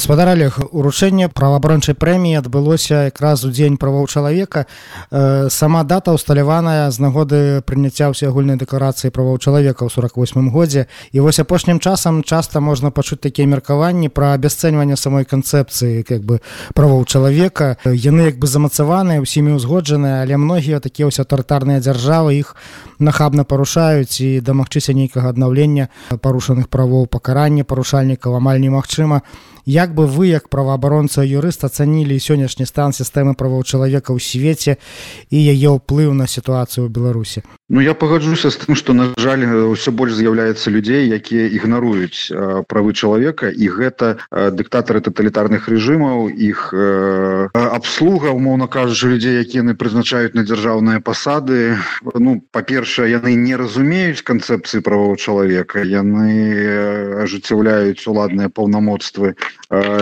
Гаспадар олег уручэнне праваабарончай прэміі адбылося якраз у дзень правоў чалавека. Э, сама дата усталяваная з нагоды прыняцця ўсеагульнай дэкларацыі правоў чалавека ў 48 годзе. І вось апошнім часам часта можна пачуць такія меркаванні пра абясцэньванне самой канцэпцыі как бы правоў чалавека. Яны як бы замацаваныя ўсімі ўзгоджаныя але многія такія ўсе аўтарытарныя дзяржавы іх нахабна парушаюць і дамагчыся нейкага аднаўлення парушаных правоў пакарання парушальнікаў амаль немагчыма. Як бы вы як праваабаронца юрыст ацанілі сённяшні стан сістэмы правоў чалавека ў свеце і яе ўплыў на сітуацыю ў беларусі Ну я пагаджуся з тым што на жаль ўсё больш з'яўляецца людзей якія ігнаруюць правы чалавека і гэта дыктатары таталітарных рэжымаў іх абслуга умоўна кажучы людзей якія яны прызначаюць на дзяржаўныя пасады. Ну па-першае яны не разумеюць канцэпцыі правоў чалавека яны ажыццяўляюць уладныя паўнамоцтвы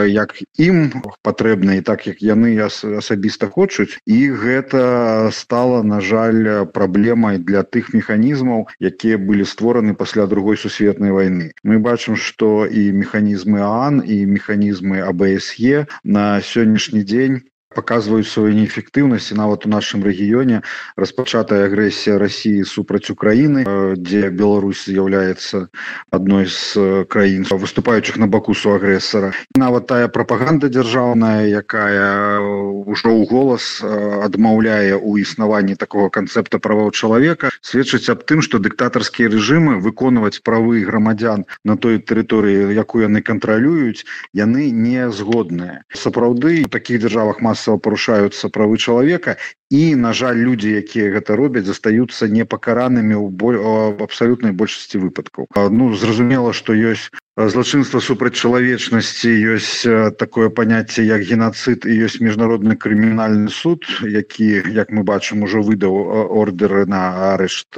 як ім патрэбна і так як яны асабіста хочуць. І гэта стала на жаль праблемай для тых механізмаў якія былі створаны пасля другой сусветнай войны мы бачым что і механізмы ан і механізмы абсе на сённяшні дзень показваюць сваю неэфектыўнасць. Нават у нашым рэгіёне распачатая агрэсія Росіі супраць Украіны дзе Беларусь з'яўляецца адной з краін выступаючых на баку су агрэсара нават тая прапаганда дзяржаўная якая ўжо ў голас адмаўляе у існаванні такого канцэпта правоў чалавека сведчыць аб тым што дыктатарскія рэжымы выконваць правы грамадзян на той тэрыторыі якую яны кантралююць яны не згодныя. Сапраўды у таких дзяржавах мас масава парушаюцца правы чалавека і на жаль людзі якія гэта робяць застаюцца непакаранымі ў боль абсалютнай большасці выпадкаў. Ну зразумела што ёсць злачынства супраць чалавечнасці ёсць такое паняцце як геноцид і ёсць міжнародны крымінальны суд які як мы бачым ужо выдаў ордеры на арышт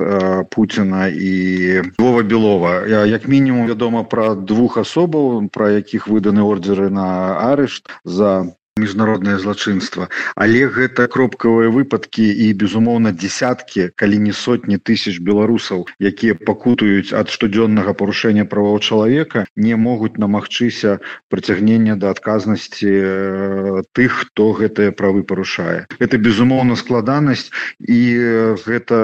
Пуціна і Вова белова. Як мінімум вядома пра двух асобаў пра якіх выданы ордеры на арышт за міжнароднае злачынства. Але гэта кропкавыя выпадкі і безумоўна десяткі калі не сотні тысяч беларусаў якія пакутаюць ад штодзённага парушэння правоў чалавека не могуць намагчыся прыцягнення да адказнасці тых хто гэтыя правы парушае. Это безумоўна складанасць і гэта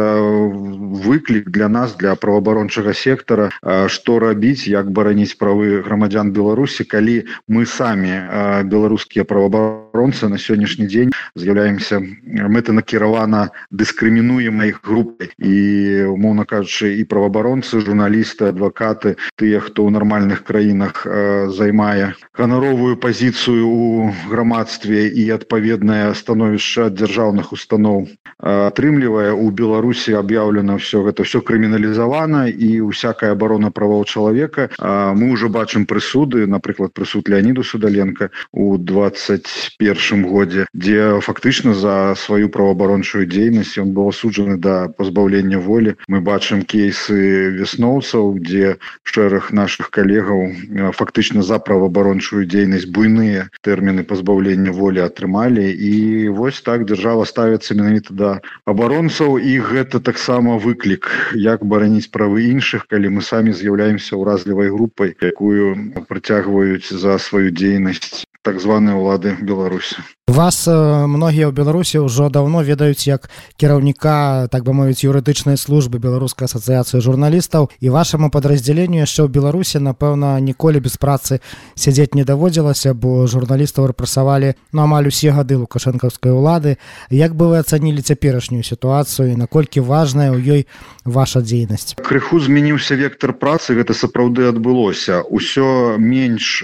выклік для нас для праваабарончага сектара што рабіць як бараніць правы грамадзян беларусі калі мы самі беларускія праваабаронцы праваабаронцы на сённяшні дзень. З'яўляемся мэтанакіравана дыскрымінуемай групай. І умоўна кажучы і праваабаронцы журналісты адвакаты тыя хто ў нармальных краінах займае ганаровую пазіцыю у грамадстве і адпаведнае становішча дзяржаўных устаноў атрымлівае. У беларусі аб'яўлена все гэта все крыміналізавана і усякая абарона правоў чалавека. Мы ўжо бачым прысуды напрыклад прысуд леоніду судаленко у 20 першым годзе дзе фактычна за сваю праваабарончую дзейнасць ён быў асуджаны да пазбаўлення волі мы бачым кейсы вясноўцаў дзе шэраг наших калегаў фактычна за праваабарончую дзейнасць буйныя тэрміны пазбаўлення волі атрымалі і вось так дзяржава ставіцца менавіта да абаронцаў і гэта таксама выклік як бараніць правы іншых калі мы самі з'яўляемся ўразлівай групай якую прыцягваюць за сваю дзейнасць так званые улады беларусі вас многія ў беларусі ўжо давно ведаюць як кіраўніка так бы мовіць юрыдычнай службы беларускай асацыяцыі журналістаў і вашаму падраздзяленню яшчэ ў беларусі напэўна ніколі без працы сядзець не даводзілася бо журналістаў рэпрасавалі ну амаль усе гады лукашэнкаўскай улады як бы вы ацанілі цяперашнюю сітуацыю наколькі важная ў ёй ваша дзейнасць крыху змяніўся вектор працы гэта сапраўды адбылося. Ўсё менш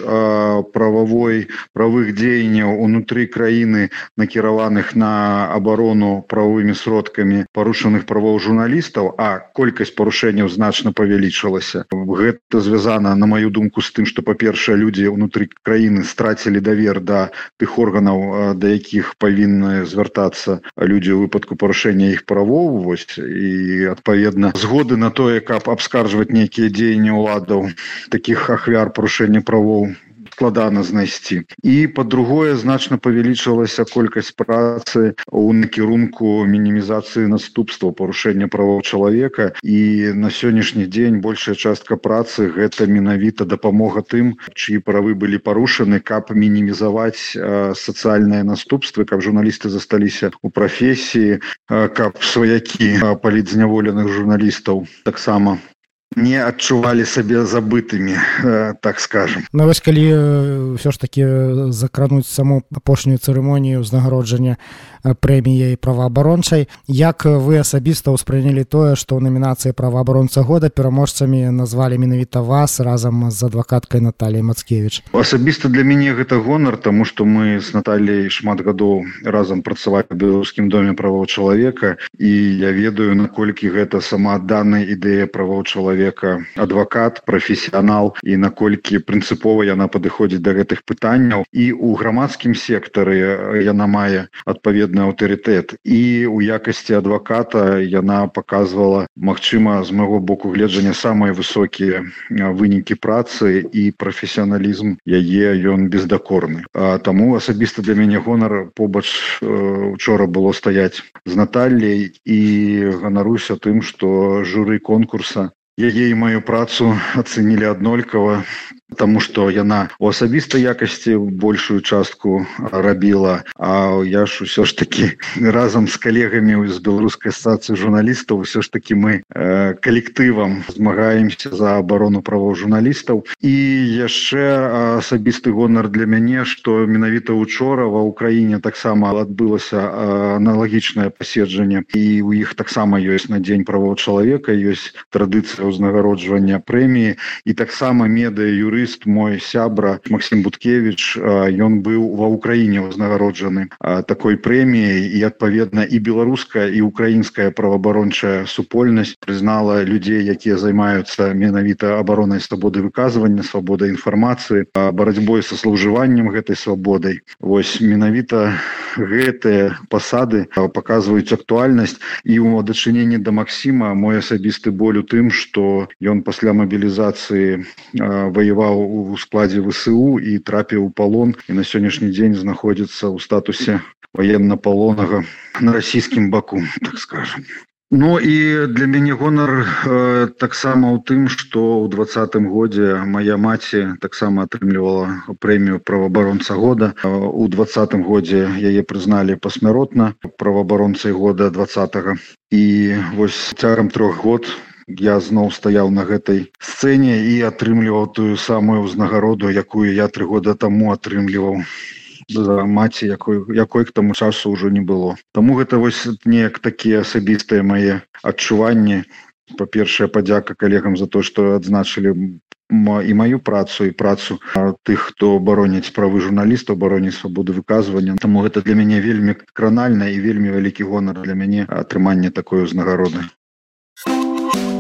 прававой правых дзеянняў унутры краіны накіраваных на абарону правовымі сродкамі парушаных правоў журналістаў а колькасць парушэнняў значна павялічылася гэта звязана на маю думку з тым что па-першае людзі ўнутры краіны страцілі давер да тых органаў да якіх павінны звяртацца людзі ў выпадку парушэння іх правоў вось і адпаведна згоды на тое каб абскаржваць нейкія дзеянні ўладаў таких ахвяр парушэння правоў складана знайсці. І по-другое значна павялічылася колькасць працы у накірунку мінімізацыі наступства парушэння правоў чалавека. І на сённяшні дзень большая частка працы гэта менавіта дапамога тым чыі правы былі парушаны каб мінімізаваць сацыяльныя наступствы каб журналісты засталіся у прафесіі каб сваякі палітзняволеных журналістаў таксама не адчувалі сабе забытымі так скажем. Ну вось калі ўсё ж таки закрануць саму апошнюю цырымонію ўзнагароджання прэміяй праваабарончай як вы асабіста ўспрынялі тое што ў намінацыі праваабаронца года пераможцамі назвалі менавіта вас разам з адвакаткай Натальей Мацкевич асабіста для мяне гэта гонар тому что мы с Натальей шмат гадоў разам працаваць беларускім доме правоў чалавека і я ведаю наколькі гэта сама данная ідэя правоў чалавека адвакат прафесіянал і наколькі прынцыпова яна падыходзіць да гэтых пытанняў. І у грамадскім сектары яна мае адпаведна адпаведны аўтарытэт. І у якасці адваката яна показывала Мачыма з майго боку гледжання самыя высокія вынікі працы і прафесіяналізм яе ён бездакорны. Таму асабіста для мяне гонар побач учора было стаяць з Натальяй і ганаруся тым што журы конкурса яе і маю працу ацэнілі аднолькава Таму што яна у асабістай якасці большую частку рабіла А я ж усё ж таки разам з калегамі з беларускай стацыі журналістаў усё ж таки мы э, калектывам змагаемся за абарону правоў журналістаў. І яшчэ асабісты гонар для мяне што менавіта учора ва ўкраіне таксама адбылася аналагічнае паседжанне. І у іх таксама ёсць на дзень правоў чалавека ёсць традыцыя ўзнагароджвання прэміі. І таксама медыа юры юрыст мой сябра Максим буткевич ён быў ва ўкраіне ўзнагароджаны такой прэміяй. І адпаведна і беларуская і украінская праваабарончая супольнасць прызнала людзей якія займаюцца менавіта абаронай свабоды выказвання свабода інфармацыі барацьбой са служываннем гэтай свабодай. Вось менавіта гэтыя пасады паказваюць актуальнасць. І ў дачыненні да Масіма мой асабісты боль у тым што ён пасля мабілізацыі ваяваў працаваў у складзе ВСУ і трапіў у палон і на сённяшні дзень знаходзіцца ў статусе военно-палонага на расійскім баку так скажем. Ну і для мяне гонар э, таксама ў тым што ў двадцатым годзе моя маці таксама атрымлівала прэмію праваабаронца года. У двадцатым годзе яе прызналі пасмяротна праваабаронцай года два і вось цягам трох год я зноў стаяў на гэтай сцэне і атрымліваў тую самую ўзнагароду якую я тры года таму атрымліваў за маці якой якой к таму часу ўжо не было. Таму гэта вось неяк такія асабістыя мае адчуванні. Па-першае падзяка калегам за то што адзначылі і маю працу і працу тых хто бароніць правы журналістаў бароніць свабоду выказвання. Таму гэта для мяне вельмі кранальна і вельмі вялікі гонар для мяне атрыманне такой узнагароды